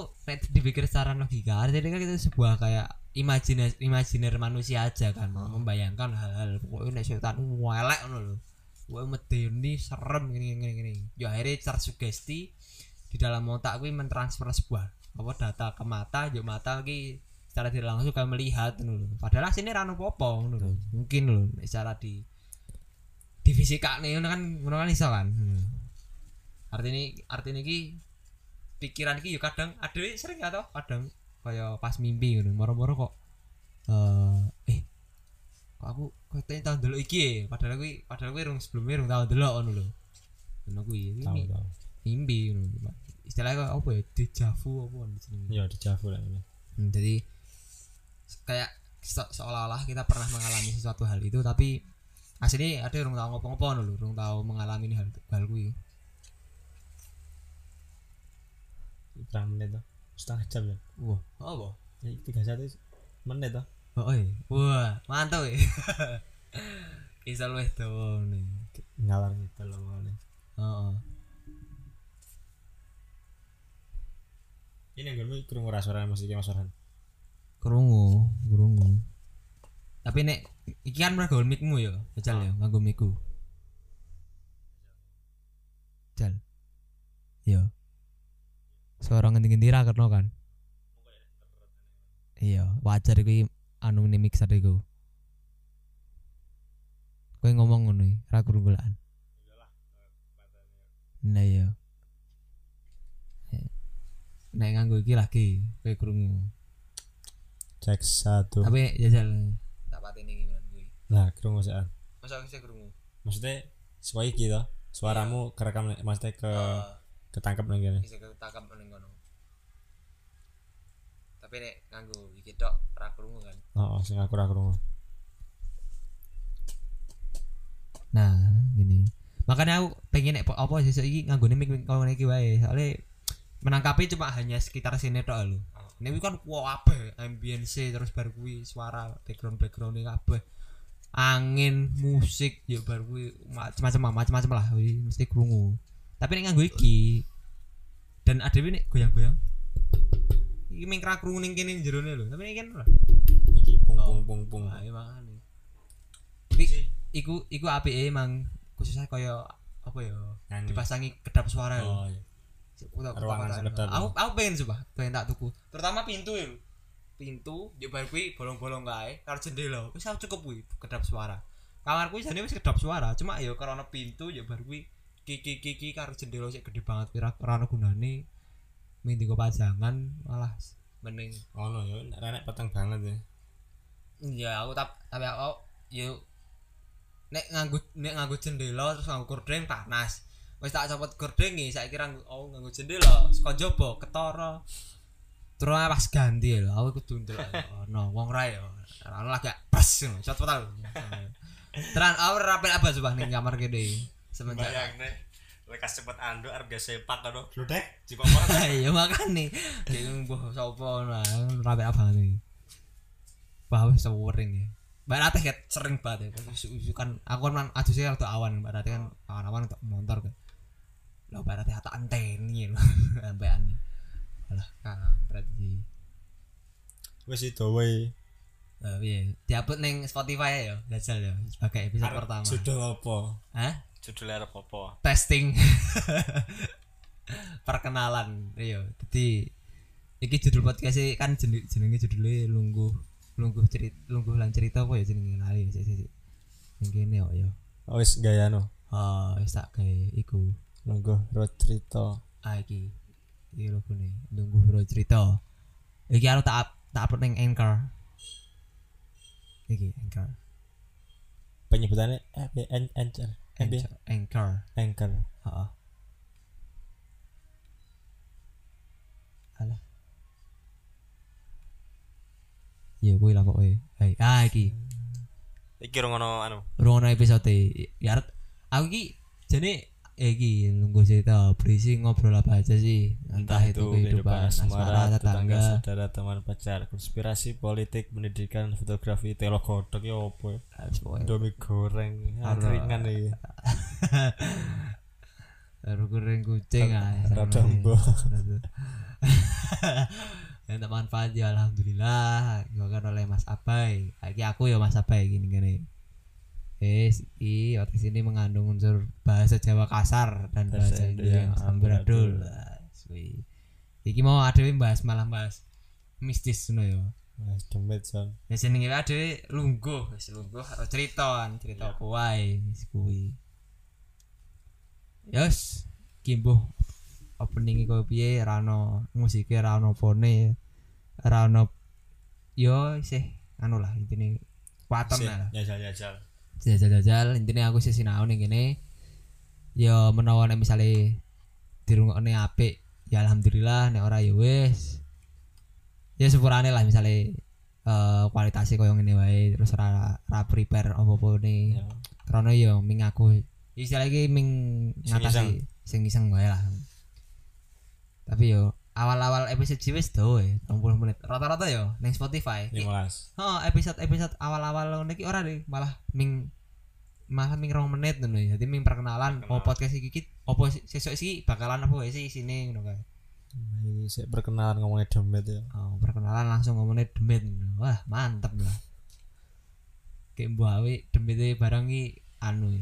dipikir secara logika, artinya kan itu sebuah kayak imajiner imajiner manusia aja kan, membayangkan hal-hal pokoknya nek setan welek ngono lho. Pokoknya medeni serem gini gini gini. Ya akhirnya tersugesti di dalam otak kuwi mentransfer sebuah apa data ke mata, yo mata ki secara tidak langsung kan melihat ngono lho. Padahal sini ra ono apa-apa ngono lho. Mungkin lho nek secara di di fisika nih kan ngono kan iso kan. Hmm. Artinya artinya ki pikiran ki yo kadang ada sering gak tau kadang kaya pas mimpi ngono moro-moro kok eh eh kok aku kok tanya tahun dulu iki ya? padahal kuwi padahal kuwi rung sebelumnya rung tahun dulu ngono lho ngono kuwi Kuwi tahu mi- tahu mimpi istilahnya apa ya deja vu apa kan jenenge iya di Javu lah ini Hmm, jadi kayak se- seolah-olah kita pernah mengalami sesuatu hal itu tapi aslinya ada yang tahu ngopo-ngopo lho rung tahu mengalami hal hal kuwi berapa menit tuh setengah jam ya wah apa Ya, tiga satu menit tuh Oh, iya. Wah, mantap ya. Bisa luwih dawa nih. ngalar gitu loh ngomongnya. Heeh. Ini gue mau kurang ora suara musiknya mas Orhan Krungu, krungu. Tapi nek iki kan mergo mikmu ya, jajal ya, nganggo mikku. Jal. Iya. Suara ngendi-ngendi ra ketno kan? Iya, wajar iki anu ini mixer iku. Kowe ngomong ngono ra krungulan. Nah iya. Nek nganggo iki lagi, kowe krungu. cek satu Tapi jajal tak pateni gimana gue. nah kurang masaan Masa aku bisa krungu? maksudnya suara iki toh suaramu kerekam nih, maksudnya ke ketangkep nih gini bisa ketangkap ning kono. Tapi nek nganggo iki tok ra krungu kan. oh, oh sing aku ora krungu Nah, gini. Makanya aku pengen nek apa sesuk iki nganggone mic mic kono iki wae. Soale menangkapi cuma hanya sekitar sini tok lho. Ini kan wah kabeh ambience terus bar kuwi suara background background kabeh. Angin, musik, ya bar kuwi macam-macam macam-macam lah kuwi mesti krungu. Tapi nek nganggo iki dan ada nek goyang-goyang. Iki ming ra krungu ning kene jerone lho. Tapi ini kan lah. iki pung Oh. pung pung pung Nah, iya makane. Tapi iku iku apike emang khususnya kaya apa ya dipasangi kedap suara oh iya Udah- Ruangan parah. sekedap. Aku aku pengen coba, pengen tak tuku. Terutama pintu ya. Pintu yo bar kuwi bolong-bolong kae karo jendela. Wis aku cukup kuwi kedap suara. Kamarku jane wis kedap suara, cuma ya karena pintu ya bar kuwi kiki kiki karo jendela sik gede banget kira ora ono gunane. Mending kok pajangan malah mending oh no yo nek renek peteng banget ya Iya, aku tap tapi aku yo nek nganggo nek nganggo jendela terus nganggo gordeng panas. Wis tak copot gordengi, saiki kira oh nganggo jendela, saka jaba ketara. Terus pas ganti lho, aku kudu ndelok. Ono wong ra yo. Ono lagi pas ngono, copot tau. Teran aku rapel apa coba ning kamar kene. Semenjak nih lekas cepet anduk arep gak sepak karo bludek jipok ya makane kayak mbah sapa nah nih wah wis sering ya Mbak Ratih sering banget ya Terus usu kan aku kan aduh sih waktu awan Mbak Ratih kan awan-awan untuk motor kan Mbak Ratih tak anteni lho sampai aneh alah kampret sih wis itu wae. Lah piye? Diupload ning Spotify ya Gajal ya sebagai episode pertama. Sudah apa? Hah? judulnya apa? Testing. Perkenalan iya. Jadi iki judul podcast e kan jeneng jenenge judulnya lungguh lungguh cerita lungguh lan cerita apa ya jenenge? Lali sik sik sik. Yang kene kok ya oh wis gaya no? Ah wis tak gawe iku nunggu road cerita. Ah iki. Iki logone lungguh ro cerita. Iki aku tak tak upload ning anchor. Iki anchor. Penyebutannya eh anchor. Anchor anchor. Anchor. Heeh alah. Ya kuwi lah pokoke. Hai ah iki. Iki ngono anu. Rungono episode ya. Aku iki jane eh iki nunggu cerita berisi ngobrol apa aja sih? Entah itu kehidupan asmara tetangga. saudara teman pacar konspirasi politik pendidikan fotografi telogodok ya apa ya? Indomie goreng ringan nih baru goreng kucing ah rada yang tak manfaat ya alhamdulillah. Kan oleh Mas Abai. Lagi aku ya Mas Abai gini gini Yes, i otis ini mengandung unsur bahasa Jawa kasar dan bahasa Indonesia yang amburadul. Iki mau ada yang bahas malah bahas mistis no yo. Mas demit son. Ya senenge ada lungguh, wis lungguh cerita cerita apa wae wis kuwi. Yes, kimbo opening kok piye rano musike rano pone rano yo sih anu lah intine waton lah. Jajal-jajal jajal-jajal. Intinya aku sih sinau nih gini ya menawa nek misale dirungokne apik ya alhamdulillah nek ora ya wis. Ya sepurane lah misale uh, kualitasnya koyo ngene wae terus ora ora prepare apa-apa nih ya. karena ya ming aku istilah iki ming ngatasi sing iseng wae lah. Tapi yo awal-awal episode wis do e 30 menit rata-rata yo ning Spotify 15 oh episode episode awal-awal niki ora deh malah ming malah ming rong menit ngono ya. Jadi ming perkenalan oh podcast iki iki opo sesuk iki bakalan apa sih sini ngono kae. Iki sik perkenalan ngomongnya demit ya. Oh, perkenalan langsung ngomongnya demit. Wah, mantep lah. Kayak mbok awe demit barang iki anu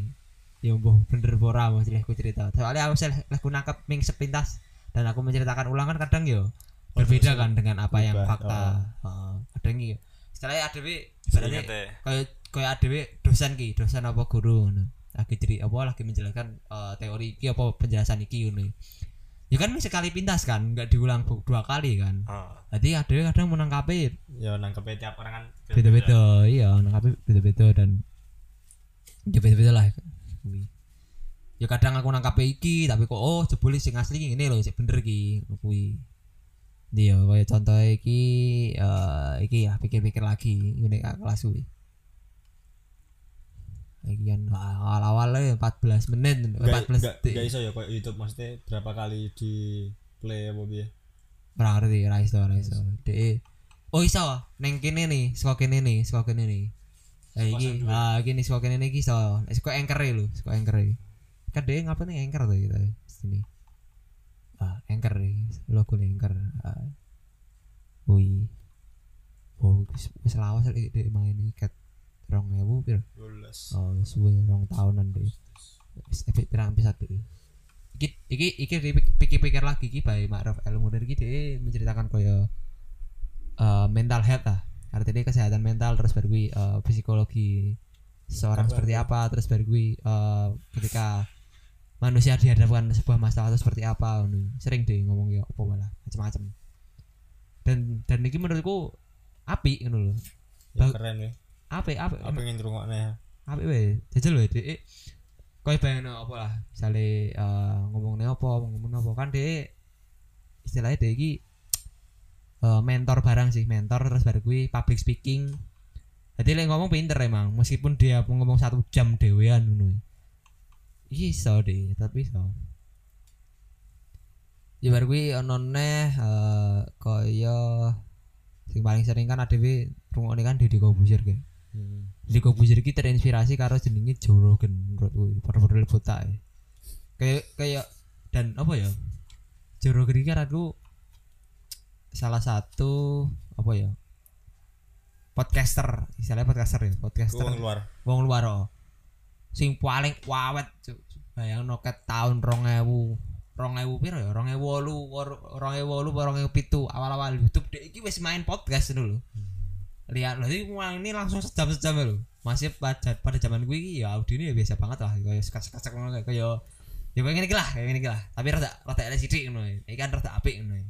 ya mbok bener ora aku cerita. Soalnya aku sih aku nangkep ming sepintas dan aku menceritakan ulang kan kadang yo berbeda kan dengan apa yang fakta. Oh. kadang iki istilahnya ADW ibaratnya kayak kayak ADW dosen ki dosen apa guru lagi jadi apa lagi menjelaskan uh, teori ki apa penjelasan iki ngono. Ya kan sekali pintas kan nggak diulang dua kali kan. Oh. jadi ADW kadang menangkapi ya nangkapi tiap orang kan beda-beda. Iya nangkapi beda-beda dan ya beda-beda lah ya kadang aku nangkap iki tapi kok oh jebule sing asli ini loh sih bener ki kuwi. Dia kayak contoh iki uh, iki ya pikir-pikir lagi ini kelas kuwi. Iki kan awal-awal ya 14 menit 14 detik. gak iso ya kayak YouTube maksudnya berapa kali di play apa piye? Berarti ra iso ra iso. De oh iso neng kene nih saka kene nih saka kene nih. Eh iki ah iki nih saka kene iki iso. Saka anchor e lho saka anchor e kan deh ngapa nih anchor tuh gitu sini? Ah anchor logo anchor. Ah. wih. Oh wis lawas lagi deh main kat rong ewu pir oh suwe rong tahunan deh. Efek pirang bisa tuh iki iki iki pikir-pikir lagi iki bae Ma'ruf ilmu dari iki menceritakan koyo uh, mental health lah. Artinya kesehatan mental terus baru uh, psikologi seorang seperti apa terus baru uh, ketika manusia dihadapkan sebuah masalah itu seperti apa sering deh ngomong ya apa malah macam-macam dan dan ini menurutku api gitu loh ya, keren ya. Api api. Apa ingin ya api weh. Jajal weh deh kau bayangin apa lah? Misalnya uh, ngomongnya apa ngomong apa. Kan deh istilahnya deh ini uh, mentor barang sih mentor. Terus baru gue public speaking. Jadi lagi ngomong pinter emang meskipun dia ngomong satu jam dewean gitu iso deh tapi iso. Ya baru gue onone uh, kaya sing paling sering kan ADW rungokne kan Deddy Kobusier kayak hmm. Deddy Kobusier ki terinspirasi karo jenenge Joe Rogan menurut gue padha-padha lebota ya. kayak kayak dan apa ya? Joe Rogan kan aku salah satu apa ya? Podcaster istilahnya podcaster ya podcaster. Wong luar. Wong luar oh sing paling wawet bayang noket tahun rong ewu. Rong ewu piro ya? Rong ewu wolu rong ewu wolu rong ewu pitu? Awal-awal YouTube dek iki wis main podcast dulu hmm. lihat loh ini langsung sejam sejam lo masih pada pada zaman gue iki ya ini ya biasa banget lah. Kayak sekat sekat sekat kayak kayak ya kayak gini lah kayak gini lah. Tapi rada rada ada sidik ngono ini kan rada apik ngono ya.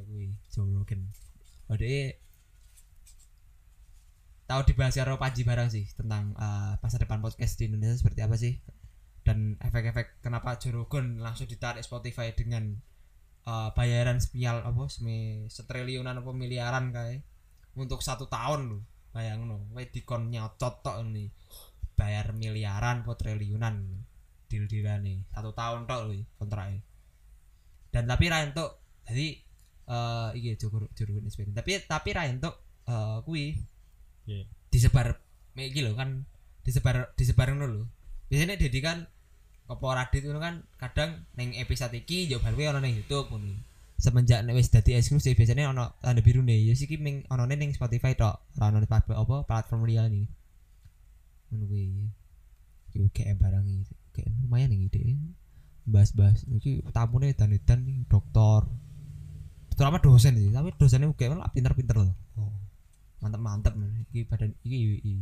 Gue Joe Rogan oh tahu dibahas karo Panji barang sih tentang uh, masa depan podcast di Indonesia seperti apa sih? Dan efek-efek kenapa Jorogon langsung ditarik Spotify dengan uh, bayaran spial apa semi setriliunan apa miliaran kayak untuk satu tahun lo bayang we dikon nyocot tok ini bayar miliaran atau triliunan deal dealane satu tahun tok lho kontraknya dan tapi ra entuk jadi eh iki juru juru experience tapi tapi ra entuk eh kuwi Iya. disebar iki lho kan disebar disebar lho. Biasanya Dedi kan apa Radit itu kan kadang neng episode iki yo bar kuwi ana ning YouTube ngono. Semenjak nek wis dadi eksklusif biasanya ana tanda biru nih. Ya siki ming ana ning Spotify tok. Ora ana ning plat- apa platform liya nih. Kuwi. Iki kayak barang iki kayak lumayan nih ide bahas-bahas iki tamune dan-dan nih dokter terutama dosen sih tapi dosennya kayak malah pinter-pinter loh mantep-mantep. Iki badan iki iki,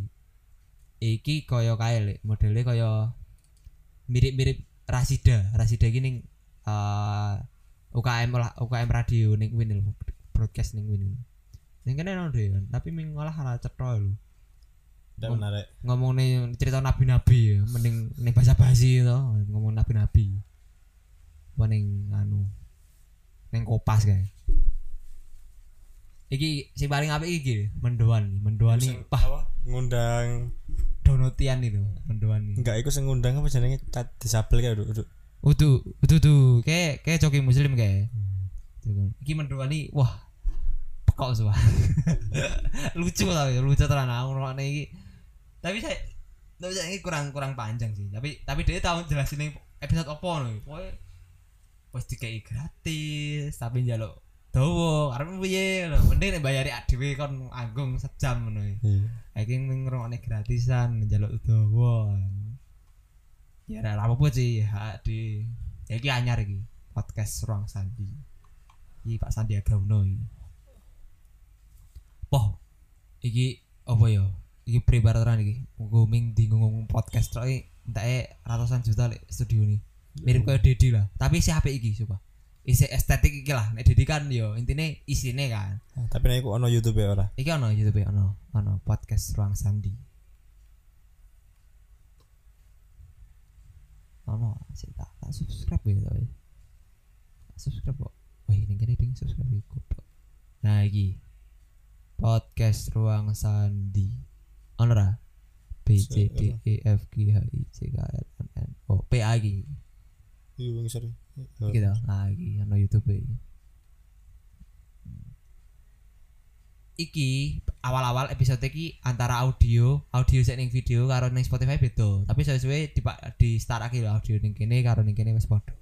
iki kaya kae lek. Modele kaya mirip-mirip Rasida Rasida iki ning eh, UKM lah UKM radio ning win lho broadcast ning win. Ning kene ono tapi ming malah ora cetha lho. Tidak menarik. ngomong nih cerita nabi-nabi ya. Mending ning bahasa basi to ngomong nabi-nabi. Apa ning anu ning kopas kae iki sing paling apik iki mendoan. Mendoan nih pah ngundang donotian itu mendoan nih enggak iku sing ngundang apa jenenge? Cat disabel kayak udah utuh utuh tuh kayak kayak coki muslim kayak. Kan. iki mendoan nih wah pekok semua lucu lah lucu tenan aku ngrungokne iki. Tapi saya tapi saya ini kurang kurang panjang sih. Tapi tapi dia tahu jelasin episode apa nih pokoknya wis dikai gratis tapi njaluk dawa karena piye? Mending nek bayari dhewe kon anggung sejam ngono iya. Iki ngrungokne gratisan njaluk dawa. Ya ora apa-apa sih di ya iki anyar iki podcast ruang sandi. Iki Pak Sandiaga Uno iki. Poh iki apa ya? Iki prebaran iki. Ming di ngomong podcast tok iki entake ratusan juta lek studio nih mirip kayak Dedi lah. Tapi si apik iki coba isi estetik iki lah. Nek Dedi kan yo intine isine kan. Ah, tapi nek iku ono YouTube ya ora? Iki ono YouTube ya ono ono podcast ruang sandi. Ono sih tak tak subscribe ya tapi subscribe kok. Wah ini kene ding subscribe iku nah iki. Podcast ruang sandi. Ono ra? B C D E F G H I J K L M N O P A iki iya bang sorry. Iki to iki ono YouTube iki iki awal-awal episode iki antara audio audio sik ning video karo ning Spotify beda. Tapi suwe-suwe di di start lagi lho audio ning kene karo ning kene wis padha.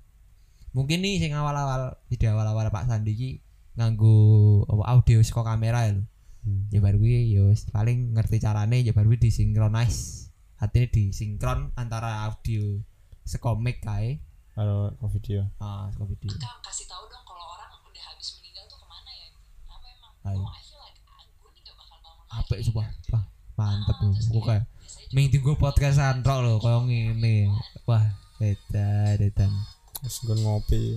Mungkin nih sing awal-awal video awal-awal Pak Sandi iki nganggo audio saka kamera ya lho. Hmm. ya baru kuwi ya wis paling ngerti carane ya baru disinkronize artinya disinkron antara audio sekomik kae kalau ke video ah saka video Kak, kasih tahu dong kalau orang udah habis meninggal tuh ke mana ya? Apa emang? Ayo. Oh, I feel like ah, gue nih gak bakal bangun lagi. apa itu Pak? Wah, mantep Ah, kok kayak biasanya Ming tunggu podcast antrok lho koyo ngene. Wah, beda dedan. terus gue ngopi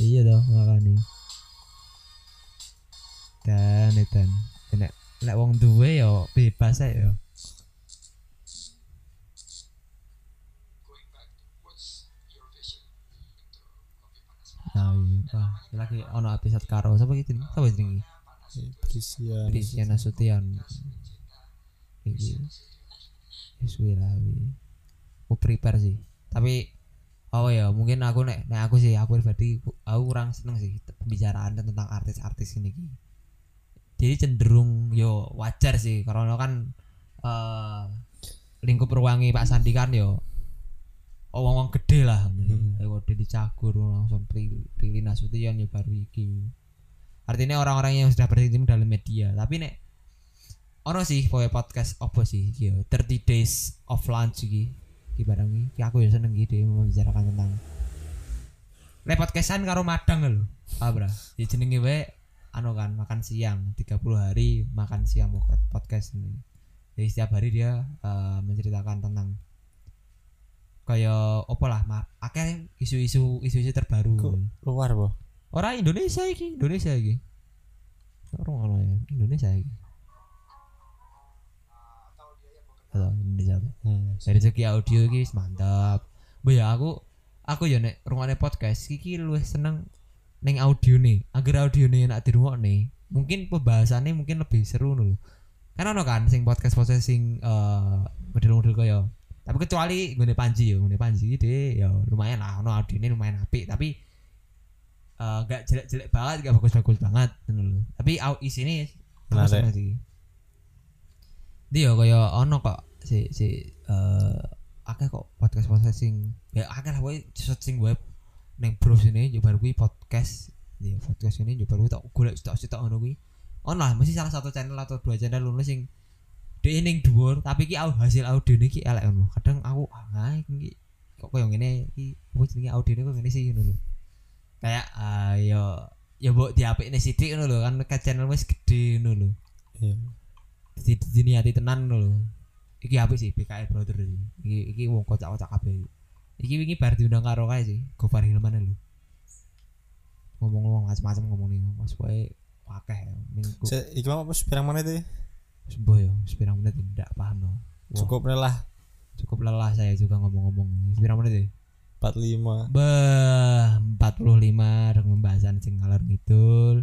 Iya toh makane. Dan dedan. Nek nek wong duwe yo bebas ae yo. Nah, iya. wah, lagi ono episode karo sapa iki jenenge? Sapa jenenge? Prisian Christian Nasution iki wis suwe lah wi. aku prepare sih tapi oh ya mungkin aku nek nek aku sih aku pribadi aku kurang seneng sih pembicaraan tentang artis-artis ini jadi cenderung yo wajar sih karena kan eh lingkup ruangi Pak Sandi kan yo wong-wong gede lah. Hmm. Dedi Cagur langsung Pri- Prilly Nasution ya baru iki. Artinya orang-orang yang sudah berkecimpung dalam media. Tapi nek ono sih poe podcast opo sih iki yo 30 days of lunch iki. Iki barang iki. Iki aku ya seneng gitu membicarakan tentang nek podcastan karo madang lho. Ah bra ya jenenge wae anu kan makan siang 30 hari makan siang pod- podcast ini. Jadi setiap hari dia eh, menceritakan tentang kayak opo lah akeh isu-isu isu-isu terbaru Kok luar boh Orang Indonesia iki, Indonesia iki. Orang ono ya, Indonesia iki. Atau Indonesia hmm. Dari segi audio iki mantap. Bu ya aku aku ya nek rungokne podcast iki luwih seneng ning audio nih. Agar audio nih enak dirungokne. Mungkin pembahasannya mungkin lebih seru lho. Kan ono kan sing podcast podcast sing eh model-model kaya tapi kecuali gue Panji ya gue Panji dia ya lumayan lah no audionya lumayan apik tapi eh, nggak jelek-jelek banget nggak bagus-bagus banget tapi au isine aku Menarik. sih. Dia kaya ono kok si si eh akeh kok podcast podcast sing ya akeh lah kowe searching web. Neng bros ini juga baru kuwi podcast. Ya podcast ini juga baru tak golek tak tak ngono kuwi. Ono lah mesti salah satu channel atau dua channel ngono sing dia ning dhuwur tapi ki au- hasil audio iki elek ngono. Kadang aku ah iki kok koyo ngene iki apa jenenge audio kok ngene sih? Ngono lho. Kayak ah, ya ya mbok diapikne sithik ngono lho kan ke channel wis gede ngono lho. Iya. di diniati tenan ngono lho. Iki apik sih BKL brother iki. Iki, wong kocak-kocak kabeh iki. Wingi bar diundang karo kae sih Gofar Hilman lho. Ngomong-ngomong macam-macam ngomong nih mas pokoke akeh minggu. Se, iki mau apa pirang menit iki? Sembuh ya sepirang menit tidak paham loh Wah, Cukup lah cukup lelah saya juga ngomong-ngomong sepirang menit ya 45. Bah, 45 dengan pembahasan sing ngalor ngidul.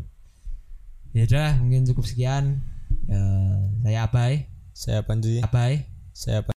Ya udah, mungkin cukup sekian. Ya, saya Abai. Saya Panji. Abai. Saya